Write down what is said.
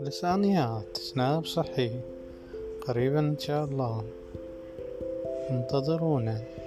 لسانيات. سناب صحي قريبا إن شاء الله. انتظرونا.